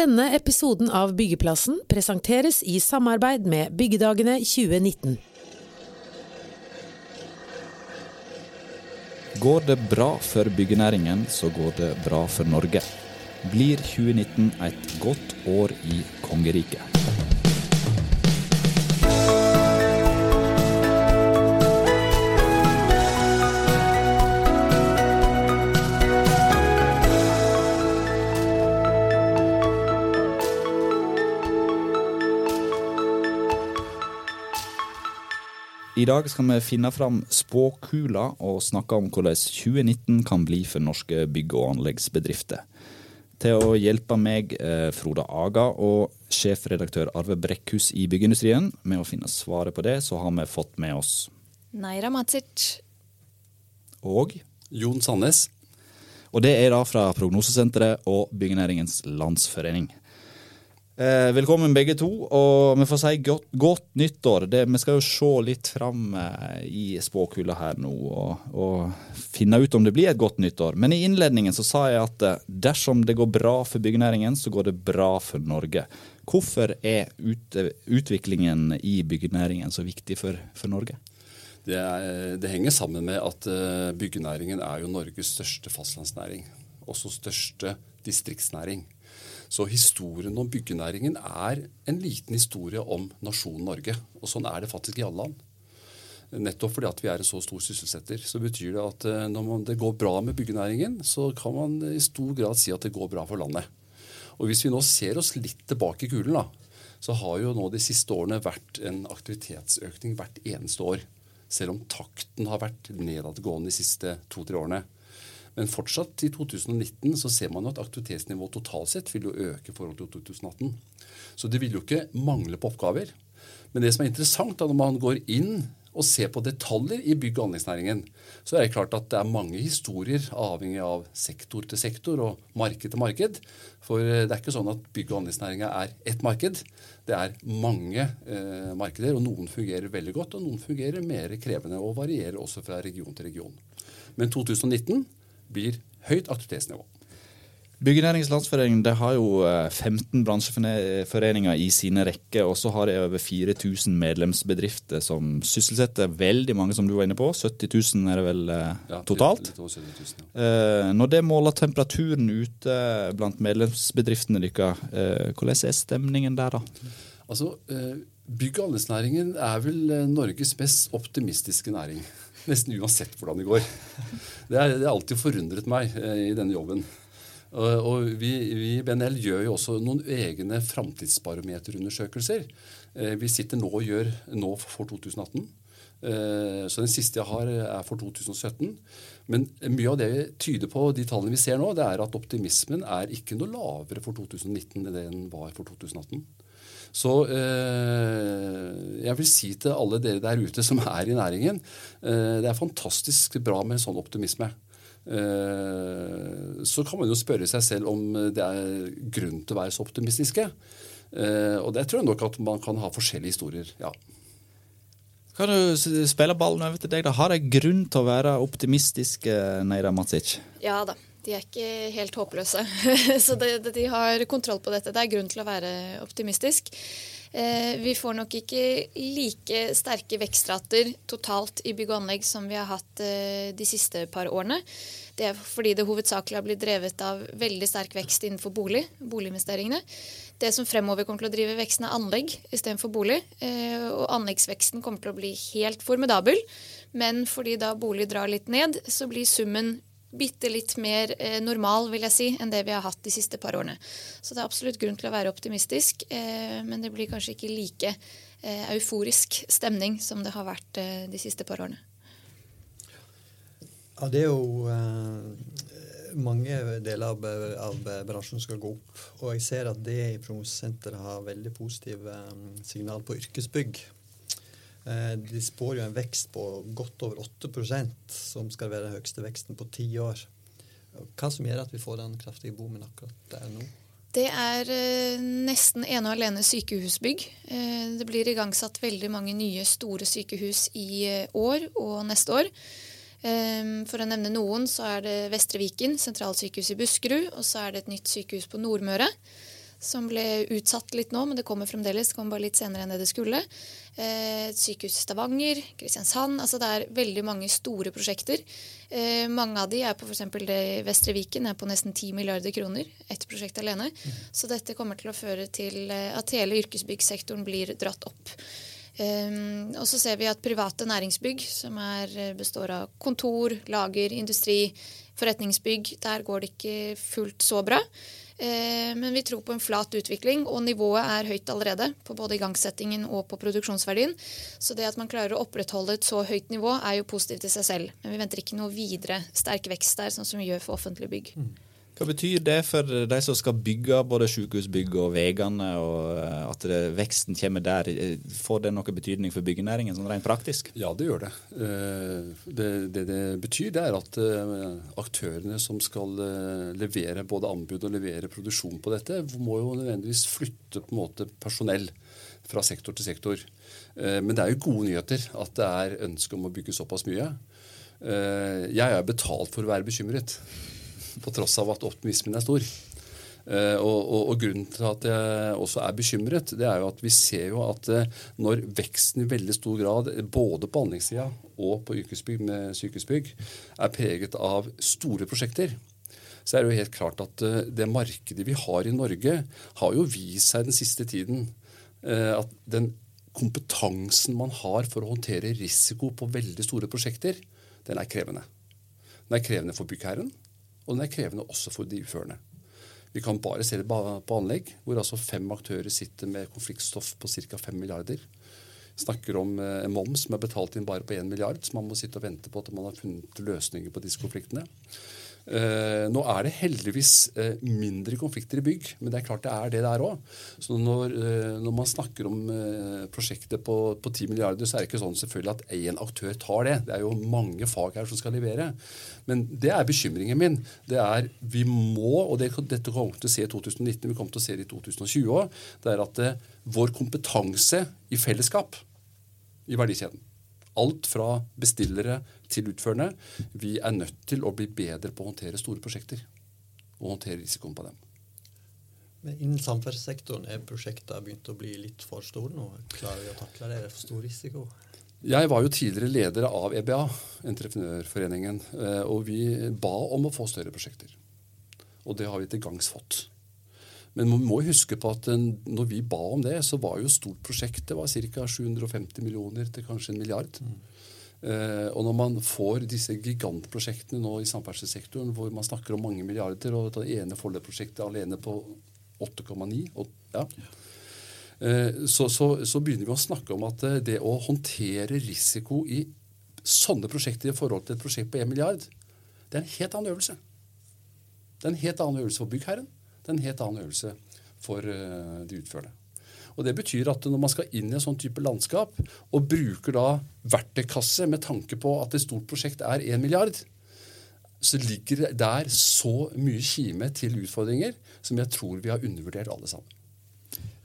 Denne episoden av Byggeplassen presenteres i samarbeid med Byggedagene 2019. Går det bra for byggenæringen, så går det bra for Norge. Blir 2019 et godt år i kongeriket? I dag skal vi finne fram spåkula og snakke om hvordan 2019 kan bli for norske bygg- og anleggsbedrifter. Til å hjelpe meg, eh, Frode Aga og sjefredaktør Arve Brekkhus i Byggeindustrien med å finne svaret på det, så har vi fått med oss Naira Matsic. Og Jon Sandnes. Og det er da fra Prognosesenteret og Byggenæringens Landsforening. Eh, velkommen begge to, og vi får si godt, godt nyttår. Det, vi skal jo se litt fram eh, i spåkula her nå og, og, finne ut om det blir et godt nyttår. Men i innledningen så sa jeg at eh, dersom det går bra for byggenæringen, så går det bra for Norge. Hvorfor er ut, utviklingen i byggenæringen så viktig for, for Norge? Det, er, det, henger sammen med at uh, byggenæringen er jo Norges største fastlandsnæring. Også største distriktsnæring. Så historien om byggenæringen er en liten historie om nasjonen Norge. Og sånn er det faktisk i alle land. Nettopp fordi at vi er en så stor sysselsetter, så betyr det at uh, når man, det går bra med byggenæringen, så kan man i stor grad si at det går bra for landet. Og hvis vi nå ser oss litt tilbake i kulen, da, så har jo nå de siste årene vært en aktivitetsøkning hvert eneste år selv om takten har vært nedadgående de siste to-tre årene. Men fortsatt i 2019 så ser man jo at aktivitetsnivået totalt sett vil jo øke i forhold til 2018. Så det vil jo ikke mangle på oppgaver. Men det som er interessant da, når man går inn og ser på detaljer i bygg- og anleggsnæringen, så er det klart at det er mange historier avhengig av sektor til sektor og marked til marked. For det er ikke sånn at bygg- og anleggsnæringa er ett marked. Det er mange eh, markeder, og noen fungerer veldig godt, og noen fungerer mer krevende og varierer også fra region til region. Men 2019 blir høyt aktivitetsnivå. Byggenæringens Landsforening har jo 15 bransjeforeninger i sine rekker, og så har de over 4000 medlemsbedrifter som sysselsetter veldig mange, som du var inne på. 70 000 er det vel ja, totalt? Over 70 000, ja. Når det måler temperaturen ute blant medlemsbedriftene deres, hvordan er stemningen der da? Altså, Bygg- og anleggsnæringen er vel Norges mest optimistiske næring. Nesten uansett hvordan det går. Det har alltid forundret meg i denne jobben. Og vi, vi i BNL gjør jo også noen egne framtidsbarometerundersøkelser. Vi sitter nå og gjør nå for 2018. Så den siste jeg har, er for 2017. Men mye av det tyder på, de tallene vi ser nå, det er at optimismen er ikke noe lavere for 2019 enn det den var for 2018. Så eh, jeg vil si til alle dere der ute som er i næringen, eh, det er fantastisk bra med en sånn optimisme. Eh, så kan man jo spørre seg selv om det er grunn til å være så optimistiske. Eh, og det tror jeg nok at man kan ha forskjellige historier. ja. Kan du spille ballen over til deg? da? Har de grunn til å være optimistiske, Neira Matsic? Ja da. De er ikke helt håpløse. Så de, de, har kontroll på dette. Det er grunn til å være optimistisk. Eh, vi får nok ikke like sterke vekstrater totalt i bygg og anlegg som vi har hatt eh, de siste par årene. Det er fordi det hovedsakelig har blitt drevet av veldig sterk vekst innenfor bolig, boliginvesteringene. Det som fremover kommer til å drive veksten, er anlegg istedenfor bolig. Eh, og anleggsveksten kommer til å bli helt formidabel. Men fordi da bolig drar litt ned, så blir summen bitte litt mer eh, normal vil jeg si, enn det vi har hatt de siste par årene. Så det er absolutt grunn til å være optimistisk, eh, men det blir kanskje ikke like eh, euforisk stemning som det har vært eh, de siste par årene. Ja, det er jo eh, mange deler av, av, bransjen skal gå opp. Og jeg ser at det i Prognosesenteret har veldig positive eh, signal på yrkesbygg. Eh, de spår jo en vekst på godt over 8% som skal være den høyeste veksten på ti år. Hva som gjør at vi får den kraftige boomen akkurat der nå? Det er eh, nesten ene og alene sykehusbygg. Eh, det blir igangsatt veldig mange nye store sykehus i år og neste år. For å nevne noen, så er det Vestre Viken, sentralsykehus i Buskerud. Og så er det et nytt sykehus på Nordmøre. Som ble utsatt litt nå, men det kommer fremdeles. Det kommer bare litt senere enn det det skulle. Eh, et sykehus i Stavanger, Kristiansand. altså Det er veldig mange store prosjekter. Eh, mange av de er på f.eks. det i Vestre Viken er på nesten 10 milliarder kroner. Ett prosjekt alene. Så dette kommer til å føre til at hele yrkesbyggsektoren blir dratt opp. Um, og så ser vi at private næringsbygg, som er, består av kontor, lager, industri, forretningsbygg, der går det ikke fullt så bra. Uh, men vi tror på en flat utvikling, og nivået er høyt allerede. På både igangsettingen og på produksjonsverdien. Så det at man klarer å opprettholde et så høyt nivå, er jo positivt i seg selv. Men vi venter ikke noe videre sterk vekst der, sånn som vi gjør for offentlige bygg. Mm. Hva betyr det for de som skal bygge både sykehusbygg og veiene, og eh, at det, veksten kommer der? Får det noe betydning for byggenæringen sånn rent praktisk? Ja, det gjør det. Eh, det. Det det, betyr, det er at eh, aktørene som skal levere både anbud og levere produksjon på dette, må jo nødvendigvis flytte på en måte personell fra sektor til sektor. Men det er jo gode nyheter at det er ønske om å bygge såpass mye. Jeg er betalt for å være bekymret på tross av at optimismen er stor. Uh, og, og, og, Grunnen til at jeg også er bekymret, det er jo at vi ser jo at uh, når veksten i veldig stor grad, både på anleggssida og på yrkesbygg med sykehusbygg, er preget av store prosjekter, så er det jo helt klart at uh, det markedet vi har i Norge, har jo vist seg den siste tiden at den kompetansen man har for å håndtere risiko på veldig store prosjekter, den er krevende. Den er krevende for byggherren, og den er krevende også for de uførende. Vi kan bare se det på anlegg, hvor altså fem aktører sitter med konfliktstoff på ca. 5 milliarder. Snakker om eh, en moms som er betalt inn bare på 1 milliard, så man må sitte og vente på at man har funnet løsninger på disse konfliktene. Eh, nå er det heldigvis eh, mindre konflikter i bygg, men det er klart det er det der òg. Så når, eh, når, man snakker om prosjektet på, på 10 milliarder, så er det ikke sånn selvfølgelig at én aktør tar det. Det er jo mange fag her som skal levere. Men det er bekymringen min. Det er vi må, og det, dette kommer vi til å se i 2019, vi kommer til å se det i 2020 òg, det er at vår kompetanse i fellesskap i verdikjeden Alt fra bestillere til utførende. Vi er nødt til å bli bedre på å håndtere store prosjekter og håndtere risikoen på dem. Men Innen samferdselssektoren er prosjektene begynt å bli litt for store nå? Klarer vi å takle det? Er det for stor risiko? Jeg var jo tidligere leder av EBA, Entreprenørforeningen, eh, og vi ba om å få større prosjekter. Og det har vi til gangs fått. Men man må huske på at når vi ba om det, så var jo stort prosjekt. Det var ca. 750 millioner til kanskje en milliard. Mm. Eh, og når man får disse gigantprosjektene nå i samferdselssektoren, hvor man snakker om mange milliarder, og det ene Follo-prosjektet alene på 8,9 ja. uh, så, så, så, begynner vi å snakke om at det å håndtere risiko i sånne prosjekter i forhold til et prosjekt på 1 milliard, det er en helt annen øvelse. Det er en helt annen øvelse for byggherren. Det er en helt annen øvelse for uh, de utførende. Og Det betyr at når man skal inn i en sånn type landskap, og bruker da verktøykasse med tanke på at et stort prosjekt er 1 milliard, så ligger det der så mye kime til utfordringer som jeg tror vi har undervurdert alle sammen.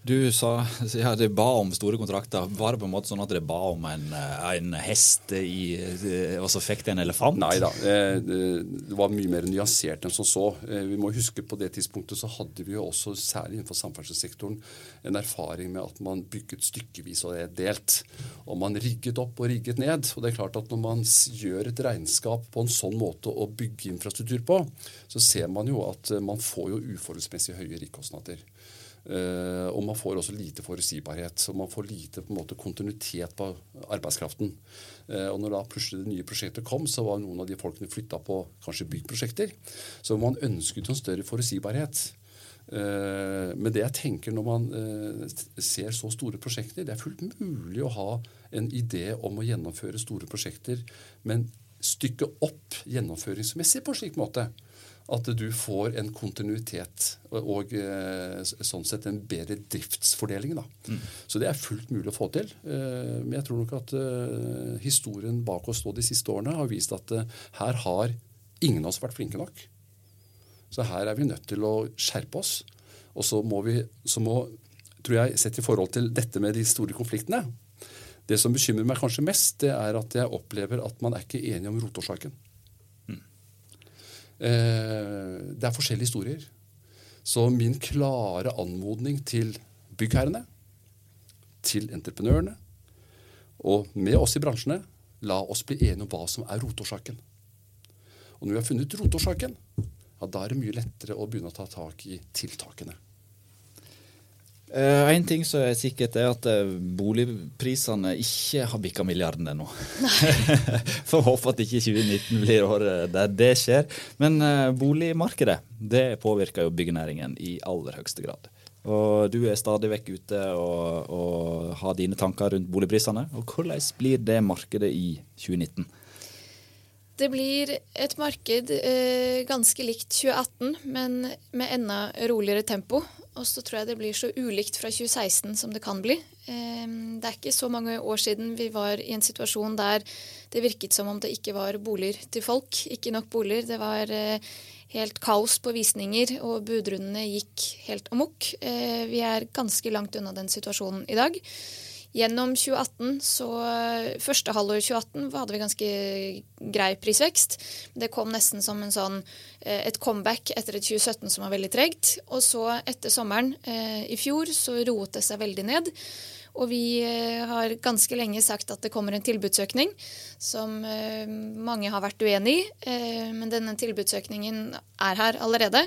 Du sa ja, det ba om store kontrakter. Var det på en måte sånn at det ba om en, eh, en hest, i, eh, og så fikk det en elefant? Nei da. Eh, det var mye mer nyansert enn som så. Vi må huske På det tidspunktet så hadde vi jo også, særlig innenfor samferdselssektoren, en erfaring med at man bygget stykkevis og delt. Og man rigget opp og rigget ned. Og det er klart at når man gjør et regnskap på en sånn måte å bygge infrastruktur på, så ser man jo at man får jo uforholdsmessig høye rikkostnader. Uh, og man får også lite forutsigbarhet. Så man får lite på en måte, kontinuitet på arbeidskraften. Uh, og når da plutselig det nye prosjektet kom, så var noen av de folkene flytta på kanskje byggprosjekter. Så man ønsket en større forutsigbarhet. Uh, men det jeg tenker når man ser så store prosjekter Det er fullt mulig å ha en idé om å gjennomføre store prosjekter, men stykke opp gjennomføringsmessig på en slik måte at du får en kontinuitet og, eh, sånn sett en bedre driftsfordeling. Mm. Så det er fullt mulig å få til. Eh, men jeg tror nok at eh, historien bak oss de siste årene har vist at her har ingen av oss vært flinke nok. Så her er vi nødt til å skjerpe oss. Og så må vi, så må, tror jeg, sett i forhold til dette med de store konfliktene Det som bekymrer meg kanskje mest, det er at jeg opplever at man er ikke enige om rotårsaken. Eh, det er forskjellige historier. Så min klare anmodning til byggherrene, til entreprenørene og med oss i bransjene, la oss bli enige om hva som er rotårsaken. Og når vi har funnet rotårsaken, ja, da er det mye lettere å begynne å ta tak i tiltakene. Uh, en ting som er sikkert, er at uh, boligprisene ikke har bikka milliarden ennå. Får håpe at ikke 2019 blir året der det skjer. Men uh, boligmarkedet det påvirker jo byggenæringen i aller høyeste grad. Og du er stadig vekk ute og, og har dine tanker rundt boligprisene. Og hvordan blir det markedet i 2019? Det blir et marked eh, ganske likt 2018, men med enda roligere tempo. Og så tror jeg det blir så ulikt fra 2016 som det kan bli. Eh, det er ikke så mange år siden vi var i en situasjon der det virket som om det ikke var boliger til folk. Ikke nok boliger. Det var eh, helt kaos på visninger, og budrundene gikk helt amok. Eh, vi er ganske langt unna den situasjonen i dag. Gjennom 2018, så Første halvår 2018 hadde vi ganske grei prisvekst. Det kom nesten som sånn, eh, et comeback etter et 2017 som var veldig tregt. Og så etter sommeren eh, i fjor så roet det seg veldig ned. Og vi eh, har ganske lenge sagt at det kommer en tilbudsøkning, som eh, mange har vært uenig i. Eh, men denne tilbudsøkningen er her allerede.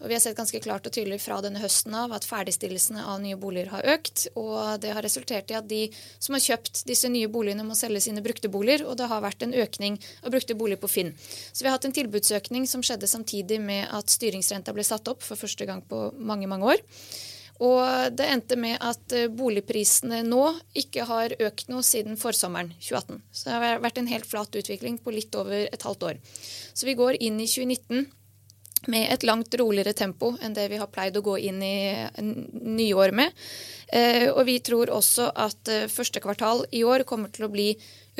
Og vi har sett ganske klart og tydelig fra denne høsten av at ferdigstillelsene av nye boliger har økt. Og det har resultert i at de som har kjøpt disse nye boligene, må selge sine brukte boliger. Og det har vært en økning av brukte boliger på Finn. Så vi har hatt en tilbudsøkning som skjedde samtidig med at styringsrenta ble satt opp for første gang på mange, mange år. Og det endte med at eh, boligprisene nå ikke har økt noe siden forsommeren 2018. Så det har vært en helt flat utvikling på litt over et halvt år. Så vi går inn i 2019 med et langt roligere tempo enn det vi har pleid å gå inn i nyår med. Eh, og vi tror også at eh, første kvartal i år kommer til å bli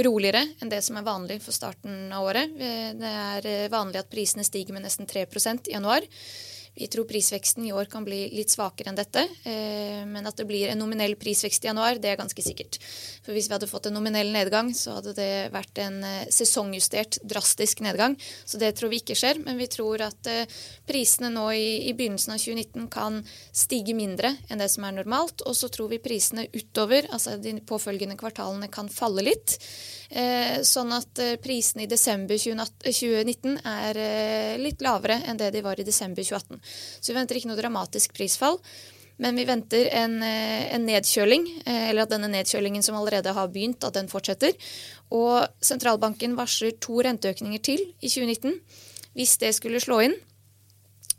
roligere enn det som er vanlig for starten av året. Det er vanlig at prisene stiger med nesten 3% i januar. Vi tror prisveksten i år kan bli litt svakere enn dette. Eh, men at det blir en nominell prisvekst i januar, det er ganske sikkert. For hvis vi hadde fått en nominell nedgang, så hadde det vært en eh, sesongjustert, drastisk nedgang. Så det tror vi ikke skjer. Men vi tror at eh, prisene nå i, begynnelsen av 2019 kan stige mindre enn det som er normalt. Og så tror vi prisene utover, altså de påfølgende kvartalene, kan falle litt. Sånn at prisene i desember 2019 er litt lavere enn det de var i desember 2018. Så vi venter ikke noe dramatisk prisfall. Men vi venter en, eh, en, nedkjøling, eh, eller at denne nedkjølingen som allerede har begynt, at den fortsetter. Og sentralbanken varsler to renteøkninger til i 2019. Hvis det skulle slå inn,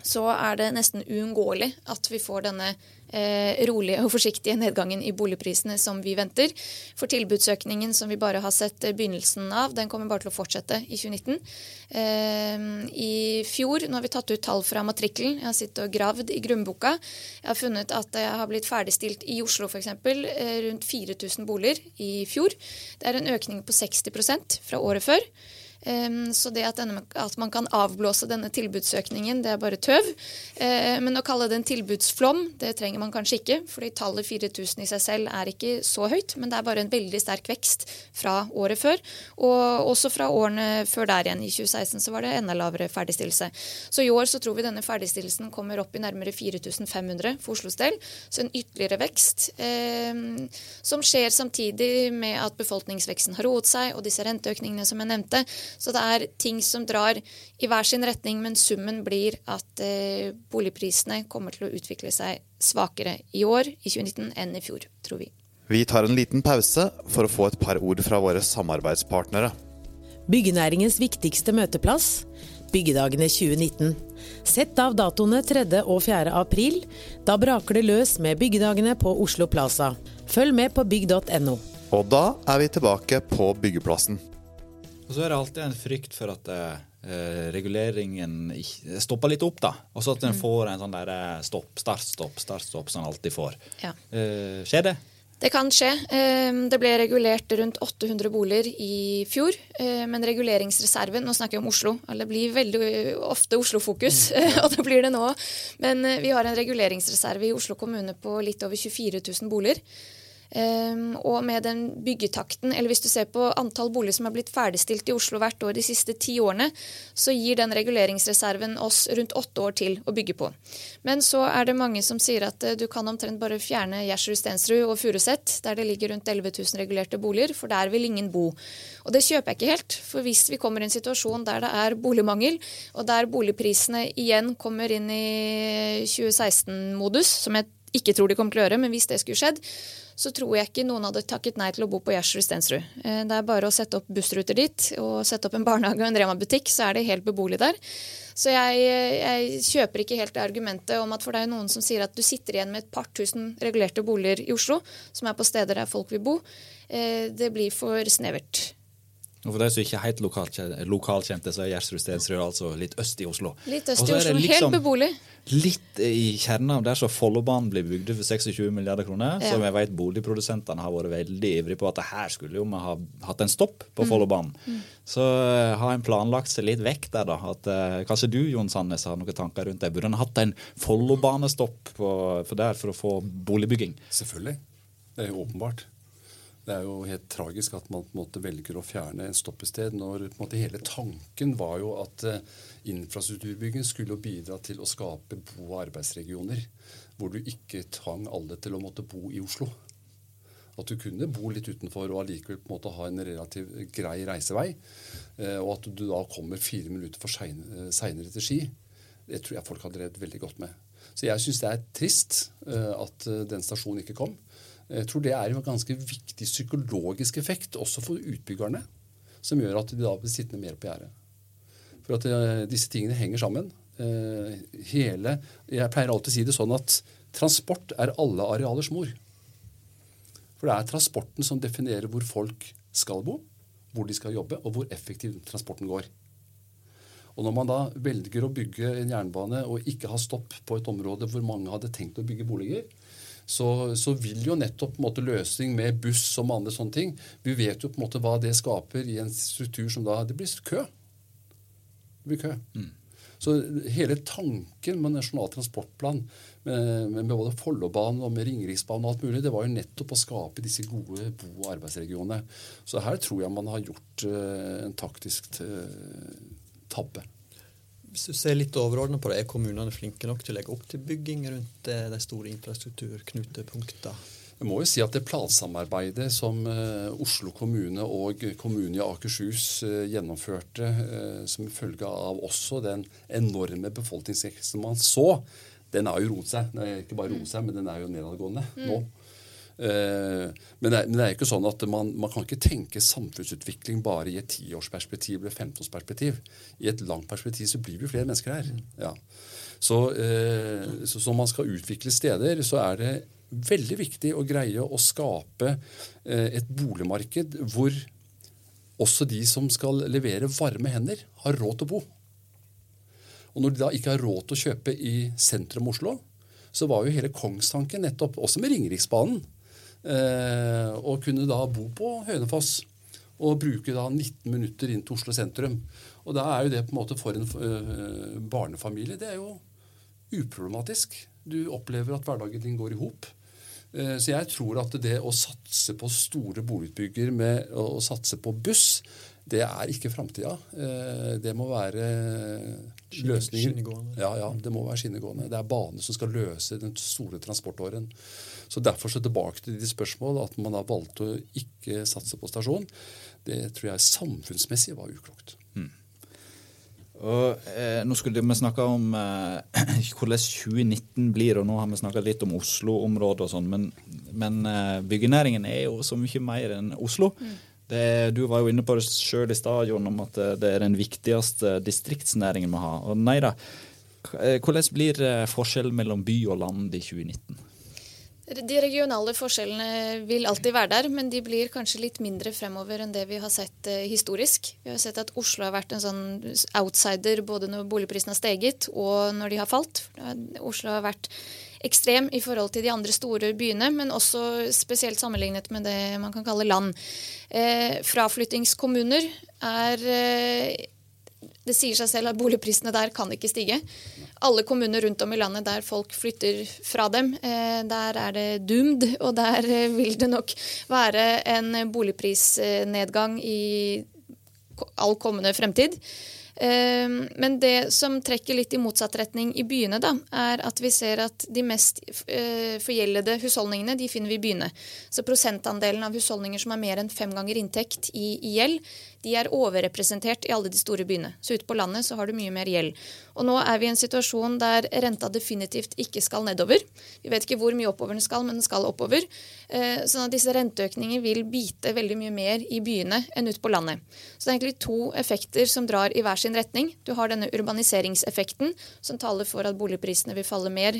så er det nesten uunngåelig at vi får denne eh, rolige og forsiktige nedgangen i boligprisene som vi venter. For tilbudsøkningen som vi bare har sett eh, begynnelsen av, den kommer bare til å fortsette i 2019. Eh, I fjor, nå har vi tatt ut tall fra matrikkelen, jeg har sittet og gravd i grunnboka. Jeg har funnet at det har blitt ferdigstilt i Oslo f.eks. Eh, rundt 4000 boliger i fjor. Det er en økning på 60% fra året før. Så det at, denne, at, man kan avblåse denne tilbudsøkningen, det er bare tøv. Eh, men å kalle det en tilbudsflom, det trenger man kanskje ikke. fordi tallet 4000 i seg selv er ikke så høyt, men det er bare en veldig sterk vekst fra året før. Og også fra årene før der igjen. I 2016 så var det enda lavere ferdigstillelse. Så i år så tror vi denne ferdigstillelsen kommer opp i nærmere 4500 for Oslos del. Så en ytterligere vekst. som skjer samtidig med at befolkningsveksten har roet seg, og disse renteøkningene som jeg nevnte. Så det er ting som drar i hver sin retning, men summen blir at eh, boligprisene kommer til å utvikle seg svakere i år, i 2019, enn i fjor, tror vi. Vi tar en liten pause for å få et par ord fra våre samarbeidspartnere. Byggenæringens viktigste møteplass, Byggedagene 2019. Sett av datoene 3. og 4. april. Da braker det løs med Byggedagene på Oslo Plaza. Følg med på bygg.no. Og da er vi tilbake på byggeplassen. Og så er det alltid en frykt for at eh, reguleringen stopper litt opp, da. Og så at en mm. får en sånn der eh, stopp, start, stopp, start, stopp, som en alltid får. Ja. Eh, skjer det? Det kan skje. Ehm, det ble regulert rundt 800 boliger i fjor. Eh, men reguleringsreserven Nå snakker jeg om Oslo. Det blir veldig ofte Oslo-fokus, mm. og det blir det nå. Men eh, vi har en reguleringsreserve i Oslo kommune på litt over 24 000 boliger. Um, og med den byggetakten, eller hvis du ser på antall boliger som er blitt ferdigstilt i Oslo hvert år de siste ti årene, så gir den reguleringsreserven oss rundt åtte år til å bygge på. Men så er det mange som sier at uh, du kan omtrent bare fjerne Gjersrud, Stensrud og Furuset, der det ligger rundt 11 000 regulerte boliger, for der vil ingen bo. Og det kjøper jeg ikke helt. For hvis vi kommer i en situasjon der det er boligmangel, og der boligprisene igjen kommer inn i 2016-modus, som jeg ikke tror de kommer til å gjøre, men hvis det skulle skjedd, så tror jeg ikke noen hadde takket nei til å bo på Gjersrud Stensrud. Eh, det er bare å sette opp bussruter dit og sette opp en barnehage og en Rema-butikk, så er det helt beboelig der. Så jeg, jeg, kjøper ikke helt det argumentet om at for det er noen som sier at du sitter igjen med et par tusen regulerte boliger i Oslo, som er på steder der folk vil bo. Eh, det blir for snevert. Og For de som ikke er helt lokalkjente, lokalkjente så er Gjersrud Stensrud altså litt øst i Oslo. Litt øst i Oslo, liksom helt beboelig. Litt i kjernen av der så Follobanen blir bygd for 26 milliarder kroner. Ja. Som jeg vet boligprodusentene har vært veldig ivrige på at her skulle jo vi ha hatt en stopp på mm. Follobanen. Mm. Så uh, har en planlagt seg litt vekk der, da. At uh, kanskje du Jon Sandnes har noen tanker rundt det. Burde en hatt en Follobanestopp for der for å få boligbygging? Selvfølgelig. Det er jo åpenbart. Det er jo helt tragisk at man på en måte velger å fjerne en stoppested når på en måte hele tanken var jo at uh, infrastrukturbygging skulle bidra til å skape bo- og arbeidsregioner hvor du ikke tvang alle til å måtte bo i Oslo. At du kunne bo litt utenfor og allikevel på en måte ha en relativt grei reisevei. Uh, og at du da kommer fire minutter for seinere til Ski. Det tror jeg folk hadde redd veldig godt med. Så jeg syns det er trist at den stasjonen ikke kom. Jeg tror det er en ganske viktig psykologisk effekt også for utbyggerne, som gjør at de da blir sittende mer på gjerdet. For at uh, disse tingene henger sammen. Uh, hele, jeg pleier alltid å si det sånn at transport er alle arealers mor. For det er transporten som definerer hvor folk skal bo, hvor de skal jobbe, og hvor effektiv transporten går. Og Når man da velger å bygge en jernbane og ikke ha stopp på et område hvor mange hadde tenkt å bygge boliger, så, så, vil jo nettopp på en måte, løsning med buss og andre sånne ting Vi vet jo på en måte hva det skaper i en struktur som da Det blir kø. Det blir kø. Mm. Så hele tanken med Nasjonal transportplan, med, med, med både Follobanen og med Ringeriksbanen og alt mulig, det var jo nettopp å skape disse gode bo- og arbeidsregionene. Så her tror jeg man har gjort uh, en taktisk uh, tabbe. Hvis du ser litt overordna på det, er kommunene flinke nok til å legge opp til bygging rundt eh, de store infrastrukturknutepunktene? Jeg må jo si at det plansamarbeidet som uh, Oslo kommune og kommunen i Akershus uh, gjennomførte som følge av også den enorme befolkningsveksten man så, den har jo roet seg. Er ikke bare roet seg, men den er jo nedadgående mm. nå. Men det, er, men det, er, ikke sånn at man, man, kan ikke tenke samfunnsutvikling bare i et tiårsperspektiv eller femtårsperspektiv. I et langt perspektiv så blir vi flere mennesker her. Ja. Så, så, så man skal utvikle steder, så er det veldig viktig å greie å skape et boligmarked hvor også de som skal levere varme hender, har råd til å bo. Og når de da ikke har råd til å kjøpe i sentrum Oslo, så var jo hele kongstanken nettopp, også med Ringeriksbanen, eh, å kunne da bo på Hønefoss og bruke da 19 minutter inn til Oslo sentrum. Og da er jo det på en måte for en uh, barnefamilie det er jo uproblematisk. Du opplever at hverdagen din går i hop. Uh, så jeg tror at det å satse på store boligutbygger med å, satse på buss, det er ikke framtida. Det må være løsningen. Ja, ja, det må være skinnegående. Det er bane som skal løse den store transportåren. Så Derfor så tilbake til de spørsmål at man har valgt å ikke satse på stasjon. Det tror jeg samfunnsmessig var uklokt. Mm. Og, eh, nå skulle vi snakke om eh, hvordan 2019 blir, og nå har vi snakka litt om Oslo-området og sånn, men, men eh, byggenæringen er jo så mye mer enn Oslo. Mm. Det, du var jo inne på det sjøl i stadion om at eh, det er den viktigste distriktsnæringen vi har. Og nei da, eh, hvordan blir eh, forskjellen mellom by og land i 2019? De regionale forskjellene vil alltid være der, men de blir kanskje litt mindre fremover enn det vi har sett eh, historisk. Vi har sett at Oslo har vært en sånn outsider både når boligprisene har steget og når de har falt. Oslo har vært ekstrem i forhold til de andre store byene, men også spesielt sammenlignet med det man kan kalle land. Eh, fraflyttingskommuner er eh, det sier seg selv at boligprisene der kan ikke stige. Alle kommuner rundt om i landet der folk flytter fra dem, eh, der er det doomed. Og der eh, vil det nok være en boligprisnedgang i all kommende fremtid. Ehm, men det som trekker litt i motsatt retning i byene, da, er at vi ser at de mest eh, forgjeldede husholdningene de finner vi i byene. Så prosentandelen av husholdninger som har mer enn fem ganger inntekt i gjeld, de er overrepresentert i alle de store byene. Så ute på landet så har du mye mer gjeld. Og nå er vi i en situasjon der renta definitivt ikke skal nedover. Vi vet ikke hvor mye oppover den skal, men den skal oppover. Eh, sånn at disse renteøkningene vil bite veldig mye mer i byene enn ute på landet. Så det er egentlig to effekter som drar i hver sin retning. Du har denne urbaniseringseffekten, som taler for at boligprisene vil falle mer.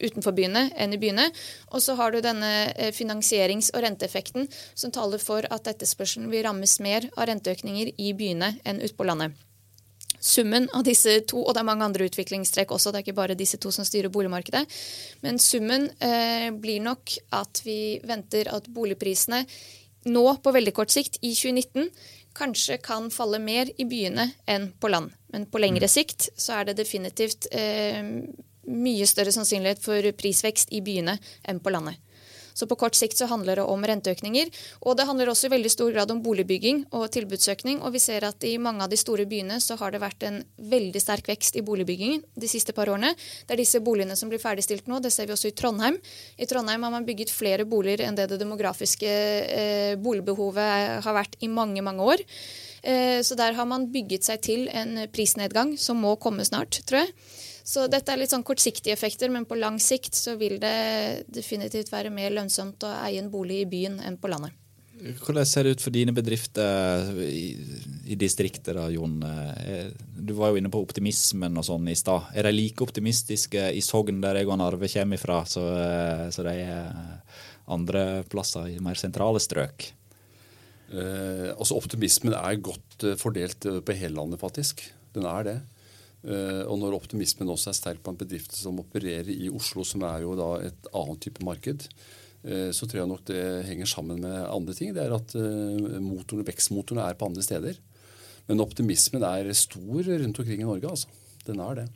Utenfor byene enn i byene. Og så har du denne eh, finansierings- og renteeffekten som taler for at etterspørselen vil rammes mer av renteøkninger i byene enn ute på landet. Summen av disse to, og det er mange andre utviklingstrekk også, det er ikke bare disse to som styrer boligmarkedet, men summen eh, blir nok at vi venter at boligprisene nå på veldig kort sikt, i 2019, kanskje kan falle mer i byene enn på land. Men på lengre sikt så er det definitivt eh, mye større sannsynlighet for prisvekst i byene enn på landet. Så på kort sikt så handler det om renteøkninger. Og det handler også i veldig stor grad om boligbygging og tilbudsøkning. Og vi ser at i mange av de store byene så har det vært en veldig sterk vekst i boligbyggingen de siste par årene. Det er disse boligene som blir ferdigstilt nå. Det ser vi også i Trondheim. I Trondheim har man bygget flere boliger enn det det demografiske eh, boligbehovet har vært i mange, mange år. Eh, så der har man bygget seg til en prisnedgang som må komme snart, tror jeg. Så dette er litt sånn kortsiktige effekter, men på lang sikt så vil det definitivt være mer lønnsomt å eie en bolig i byen enn på landet. Hvordan ser det ut for dine bedrifter i, i distriktet, da, Jon? Eh, du var jo inne på optimismen og sånn i stad. Er de like optimistiske i Sogn, der jeg og Arve kommer fra, så, eh, så de er andre plasser i mer sentrale strøk? Eh, altså Optimismen er godt eh, fordelt på hele landet, faktisk. Den er det. Eh, og når optimismen også er sterk en bedrift som opererer i Oslo, som er jo da et annet type marked, eh, så tror jeg nok det henger sammen med andre ting. Det er at eh, motorene, vekstmotorene er på andre steder. Men optimismen er stor rundt omkring i Norge. altså. Den er det.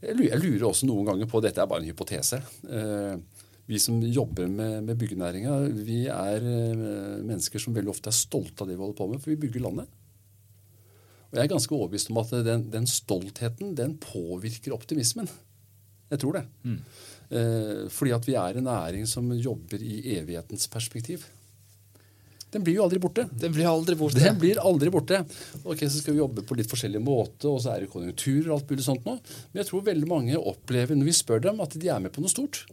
Jeg lurer også noen ganger på Dette er bare en hypotese. Vi som jobber med, med byggenæringa, vi er mennesker som veldig ofte er stolte av det vi holder på med, for vi bygger landet. Og jeg er ganske overbevist om at den, den stoltheten den påvirker optimismen. Jeg tror det. Mm. Eh, fordi at vi er en næring som jobber i evighetens perspektiv. Den blir jo aldri borte. Den blir aldri borte. Den blir aldri borte. Ok, Så skal vi jobbe på litt forskjellig måte, og så er det konjunkturer og alt mulig sånt nå. Men jeg tror veldig mange opplever når vi spør dem, at de er med på noe stort.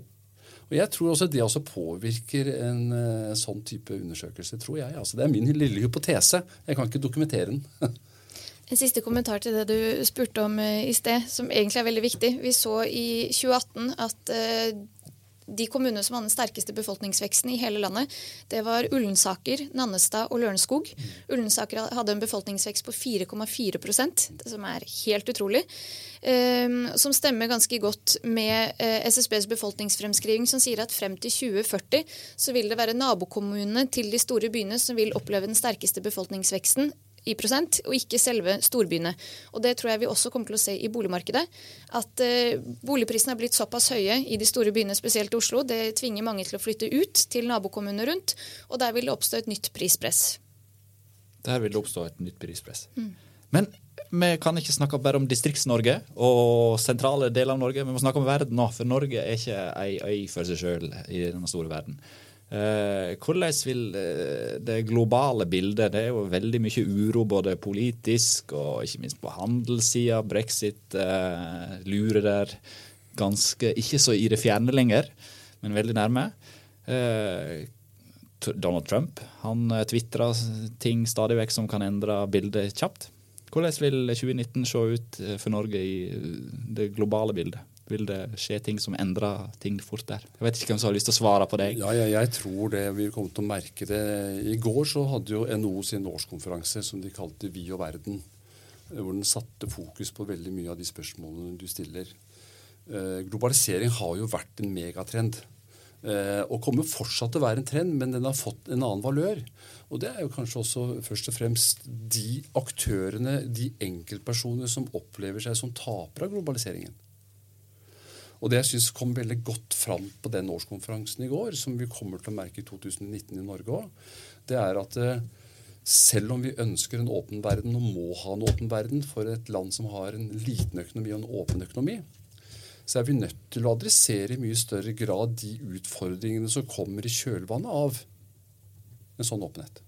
Og jeg tror også det også påvirker en uh, sånn type undersøkelse. tror jeg. Altså, det er min lille hypotese. Jeg kan ikke dokumentere den. En siste kommentar til det du spurte om eh, i sted, som egentlig er veldig viktig. Vi så i 2018 at eh, de kommunene som hadde den sterkeste befolkningsveksten i hele landet, det var Ullensaker, Nannestad og Lørenskog. Ullensaker hadde en befolkningsvekst på 4,4% som er helt utrolig. Um, som stemmer ganske godt med SSBs befolkningsfremskriving, som sier at frem til 2040 så vil det være nabokommunene til de store byene som vil oppleve den sterkeste befolkningsveksten i prosent, og ikke selve storbyene. Og Det tror jeg vi også kommer til å se i boligmarkedet. At uh, boligprisene er blitt såpass høye i de store byene, spesielt Oslo. Det tvinger mange til å flytte ut til nabokommunene rundt, og der vil det oppstå et nytt prispress. Der vil det oppstå et nytt prispress. Mm. Men vi kan ikke snakke bare om Distrikts-Norge og sentrale deler av Norge. Vi må snakke om verden nå, for Norge er ikke ei øy for seg sjøl i denne store verden. Eh, hvordan vil eh, det globale bildet Det er jo veldig mye uro både politisk og ikke minst på handelssida. Brexit eh, lurer der ganske Ikke så i det fjerne lenger, men veldig nærme. Eh, Donald Trump han eh, tvitrer ting stadig vekk som kan endre bildet kjapt. Hvordan vil 2019 se ut eh, for Norge i det globale bildet? Vil det skje ting som endrer ting fort der? Jeg vet ikke hvem som har lyst til å svare på det. Ja, jeg, jeg tror det. Vi kommer til å merke det. I går så hadde jo NHO sin årskonferanse som de kalte Vi og verden. Hvor den satte fokus på veldig mye av de spørsmålene du stiller. Eh, globalisering har jo vært en megatrend. Eh, og kommer fortsatt til å være en trend, men den har fått en annen valør. Og det er jo kanskje også først og fremst de aktørene, de enkeltpersonene, som opplever seg som tapere av globaliseringen. Og det jeg syns kom veldig godt fram på den årskonferansen i går, som vi kommer til å merke i 2019 i Norge òg, det er at eh, selv om vi ønsker en åpen verden og må ha en åpen verden for et land som har en liten økonomi og en åpen økonomi, så er vi nødt til å adressere i mye større grad de utfordringene som kommer i kjølvannet av en sånn åpenhet.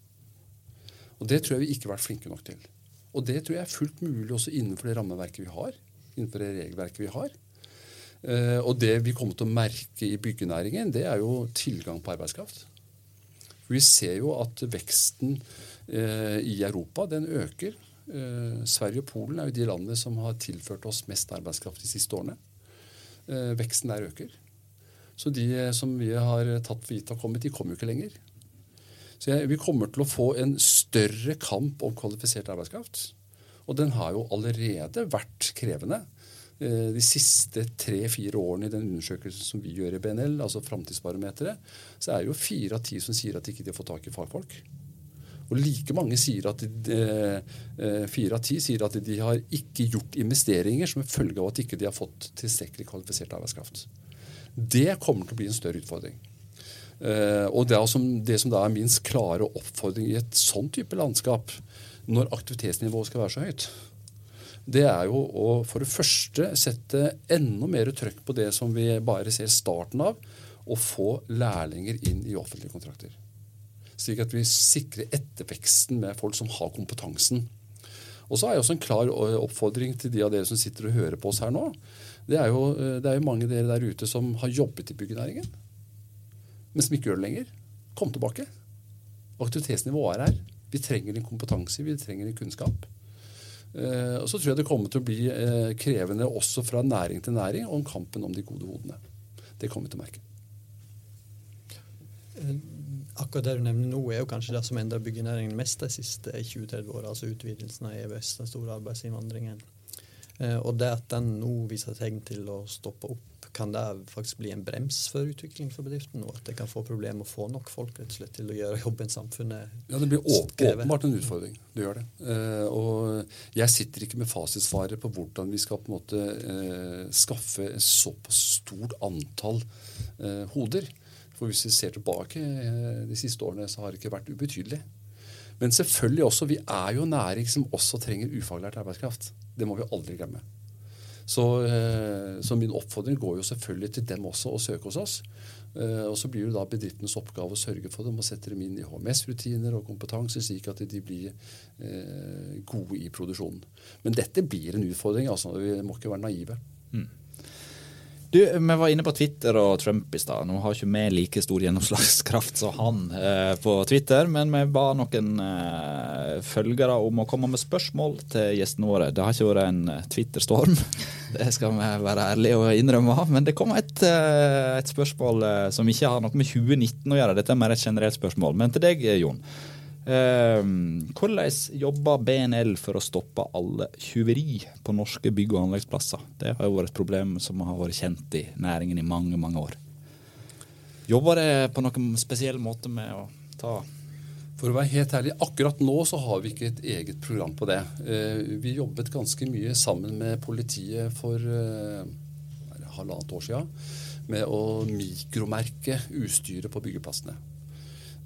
Og Det tror jeg vi ikke har vært flinke nok til. Og det tror jeg er fullt mulig også innenfor det rammeverket vi har. innenfor det regelverket vi har. Uh, og det vi kommer til å merke i byggenæringen, det er jo tilgang på arbeidskraft. Vi ser jo at veksten uh, i Europa den øker. Uh, Sverige og Polen er jo de landene som har tilført oss mest arbeidskraft de siste årene. veksten der øker. Så de som vi har tatt for gitt har kommet, de kommer jo ikke lenger. Så jeg, Vi kommer til å få en større kamp om kvalifisert arbeidskraft. Og den har jo allerede vært krevende. Eh, de siste tre-fire årene i den undersøkelsen som vi gjør i BNL, altså Framtidsbarometeret, så er det jo fire av ti som sier at de ikke har fått tak i fagfolk. Og like mange sier at de, eh, fire av ti sier at de har ikke gjort investeringer som en følge av at de ikke har fått tilstrekkelig kvalifisert arbeidskraft. Det kommer til å bli en større utfordring. Eh, og det, som, det som da er minst klare oppfordring i et sånn type landskap, når aktivitetsnivået skal være så høyt, det er jo å for det første sette enda mer trøkk på det som vi bare ser starten av, å få lærlinger inn i offentlige kontrakter. Slik at vi sikrer etterveksten med folk som har kompetansen. Og så har jeg også en klar oppfordring til de av dere som sitter og hører på oss her nå. Det er jo, det er jo mange av dere der ute som har jobbet i byggenæringen, men som ikke gjør det lenger. Kom tilbake. Aktivitetsnivået er her. Vi trenger en kompetanse, vi trenger en kunnskap. Eh, og så tror jeg det kommer til å bli eh, krevende også fra næring til næring om kampen om de gode hodene. Det kommer vi til å merke. Eh, akkurat det du nevner nå, er jo kanskje det som endrer byggenæringen mest de siste 20-30 åra. Altså utvidelsen av EØS, den store arbeidsinnvandringen. Og det at den nå viser tegn til å stoppe opp kan det faktisk bli en brems for utvikling for bedriften? Og at det kan få problemer med å få nok folk rett og slett til å gjøre jobben samfunnet Ja, Det blir åpenbart en utfordring. Det gjør det. Eh, og jeg sitter ikke med fasitsvaret på hvordan vi skal på en måte eh, skaffe et såpass stort antall eh, hoder. For hvis vi ser tilbake eh, de siste årene, så har det ikke vært ubetydelig. Men selvfølgelig også, vi er jo en næring som også trenger ufaglært arbeidskraft. Det må vi aldri glemme. Så, eh, så, min oppfordring går jo selvfølgelig til dem også å søke hos oss. Eh, og så blir det da bedriftenes oppgave å sørge for dem og sette dem inn i HMS-rutiner og kompetanse, slik at de blir eh, gode i produksjonen. Men dette blir en utfordring. altså Vi må ikke være naive. Mm. Du, Vi var inne på Twitter og Trump i stad. Nå har ikke vi like stor gjennomslagskraft som han eh, på Twitter, men vi ba noen eh, følgere om å komme med spørsmål til gjestene våre. Det har ikke vært en Twitter-storm, det skal vi være ærlige og innrømme. Men det kom et, eh, et spørsmål eh, som ikke har noe med 2019 å gjøre. Dette er mer et generelt spørsmål. Men til deg, Jon. Ehm, hvordan jobber BNL for å stoppe alle tyveri på norske bygg- og anleggsplasser? Det har jo vært et problem som har vært kjent i næringen i mange, mange år. Jobber det på noen spesiell måte med å ta for å være helt ærlig, akkurat nå så har vi ikke et eget program på det. Eh, vi jobbet ganske mye sammen med politiet for eh, halvannet år siden med å mikromerke utstyret på byggeplassene.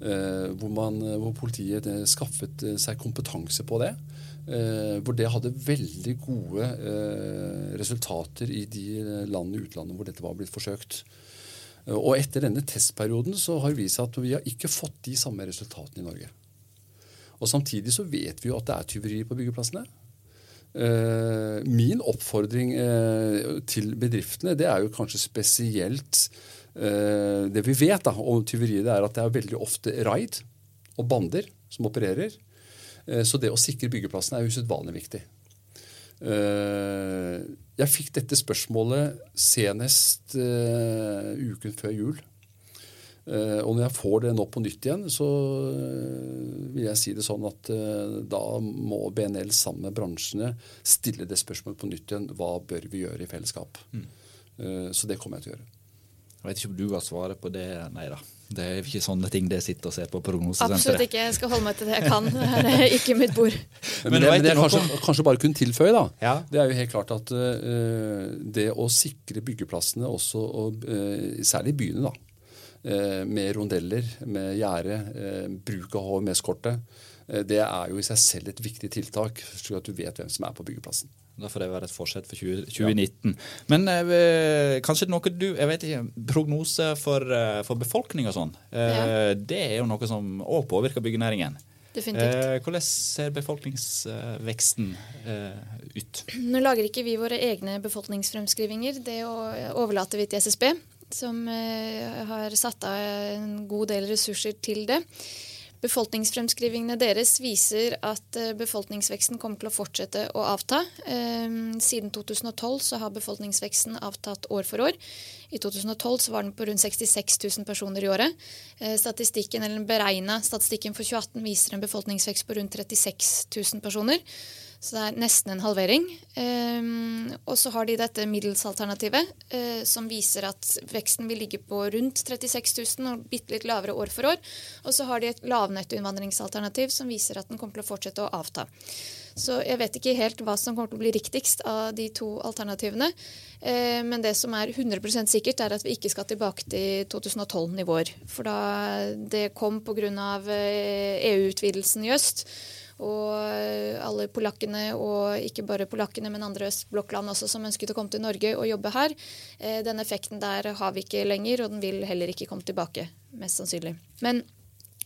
Eh, hvor, man, eh, hvor, politiet eh, skaffet seg kompetanse på det. hvor det hadde veldig gode resultater i de landene i utlandet hvor dette var blitt forsøkt. Og etter denne testperioden så har det vist at vi har ikke fått de samme resultatene i Norge. Og Samtidig så vet vi jo at det er tyverier på byggeplassene. Min oppfordring til bedriftene det er jo kanskje spesielt det vi vet da, om tyveriet, er at det er veldig ofte raid og bander som opererer. Eh, så det å sikre byggeplassene er usedvanlig viktig. Eh, jeg fikk dette spørsmålet senest uken før jul. Og når jeg får det nå på nytt igjen, så vil jeg si det sånn at da må BNL sammen med bransjene stille det spørsmålet på nytt igjen. Hva bør vi gjøre i fellesskap? Mm. Så det kommer jeg til å gjøre. Jeg vet ikke om du har svaret på det. Nei da. Det er ikke sånne ting det sitter og ser på Absolutt ikke. Jeg skal holde meg til det jeg kan. Det er ikke mitt bord. Men, Men det, men det kanskje, kanskje bare kunne tilføye, da, Ja. det er jo helt klart at uh, det å sikre byggeplassene også, og, uh, særlig i byene, da, Uh, med rondeller, med gjerde, bruk av HMS-kortet, det er jo i seg selv et viktig tiltak, slik at du vet hvem som er på byggeplassen. Da får det være et forsett for 20, 2019. Men eh, kanskje noe du Jeg vet ikke. Prognose for, eh, for befolkning og sånn. Eh, Ja. Det er jo noe som òg påvirker byggenæringen. Eh, hvordan ser befolkningsveksten eh, ut? Nå lager ikke vi våre egne befolkningsfremskrivinger. Det overlater vi til SSB, som eh, har satt av en god del ressurser til det. Befolkningsfremskrivingene deres viser at eh, befolkningsveksten kommer til å fortsette å avta. Eh, Siden 2012 så har befolkningsveksten avtatt år for år. I 2012 så var den på rundt 66 000 personer i året. Eh, Statistikken, eller den statistikken for 2018 viser en befolkningsvekst på rundt 36 000 personer. Så det er nesten en halvering. Ehm, og så har de dette middelsalternativet, eh, som viser at veksten vil ligge på rundt 36 000 og bitte litt lavere år for år. Og så har de et lavnettoinnvandringsalternativ som viser at den kommer til å fortsette å avta. Så jeg vet ikke helt hva som kommer til å bli riktigst av de to alternativene. Eh, men det som er 100% sikkert, er at vi ikke skal tilbake til 2012-nivåer. For da det kom pga. EU-utvidelsen i øst. Og eh, alle polakkene, og ikke bare polakkene, men andre østblokkland også, som ønsket å komme til Norge og jobbe her. Eh, Den effekten der har vi ikke lenger, og den vil heller ikke komme tilbake, mest sannsynlig. Men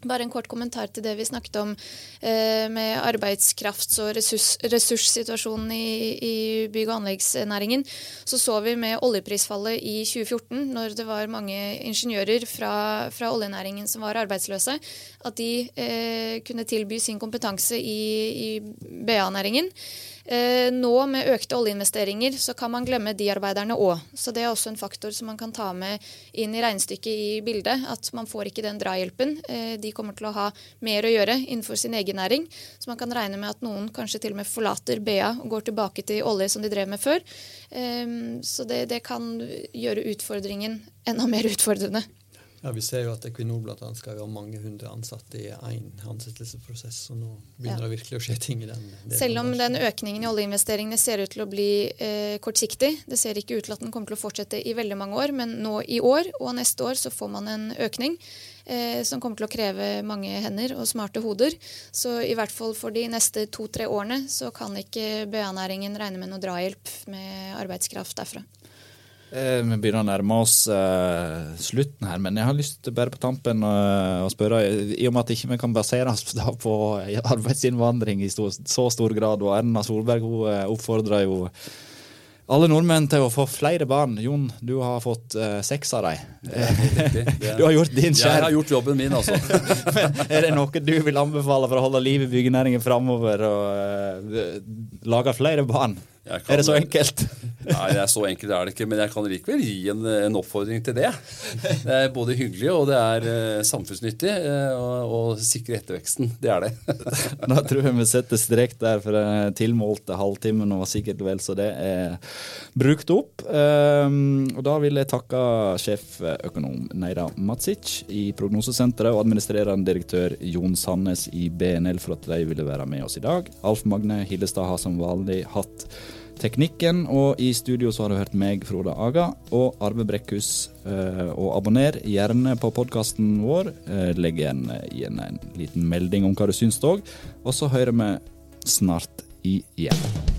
bare en kort kommentar til det vi snakket om eh, med arbeidskrafts- og ressurs, ressurssituasjonen i, i bygg- og anleggsnæringen. Så så vi med oljeprisfallet i 2014, når det var mange ingeniører fra, fra oljenæringen som var arbeidsløse, at de eh, kunne tilby sin kompetanse i, i BA-næringen. Eh, nå med økte oljeinvesteringer så kan man glemme de arbeiderne òg. Så det er også en faktor som man kan ta med inn i regnestykket i bildet. At man får ikke den drahjelpen. Eh, de kommer til å ha mer å gjøre innenfor sin egen næring. Så man kan regne med at noen kanskje til og med forlater BA og går tilbake til olje som de drev med før. Eh, så det, det kan gjøre utfordringen enda mer utfordrende. Ja, Vi ser jo at Equinor blant annet skal ha mange hundre ansatte i én ansettelsesprosess. Så nå begynner Ja. det virkelig å skje ting i den. delen Selv om den økningen i oljeinvesteringene ser ut til å bli eh, kortsiktig, det ser ikke ut til at den kommer til å fortsette i veldig mange år, men nå i år og neste år så får man en økning eh, som kommer til å kreve mange hender og smarte hoder. Så i hvert fall for de neste to-tre årene så kan ikke BA-næringen regne med noe drahjelp med arbeidskraft derfra. Eh, Vi begynner å nærme oss uh, slutten her, men jeg har lyst til bare på tampen uh, å spørre, i og med at ikke vi kan basere oss på arbeidsinnvandring i stor, så stor grad, og Erna Solberg hun uh, oppfordrer jo alle nordmenn til å få flere barn. Jon, du har fått seks av dem. Du har gjort din Jeg har gjort jobben min, altså. er det noe du vil anbefale for å holde liv i byggenæringen framover, og lage flere barn? Kan- Er det så enkelt? Nei, det er så enkelt er det ikke, men jeg kan likevel gi en, en oppfordring til det. Det er både hyggelig og det er eh, samfunnsnyttig eh, å å sikre etterveksten. Det er det. Da tror jeg vi setter strek der, for den tilmålte halvtimen var sikkert vel så det er brukt opp. Um, og da vil jeg takke sjeføkonom Neira Matsic i Prognosesenteret og administrerende direktør Jon Sandnes i BNL for at de ville være med oss i dag. Alf Magne Hillestad har som vanlig hatt teknikken, og i studio så har du hørt meg, Frode Aga, og Arve Brekkhus. Eh, og abonner gjerne på podkasten vår. Eh, legg igjen, igjen en liten melding om hva du syns òg. Og så hører vi snart igjen.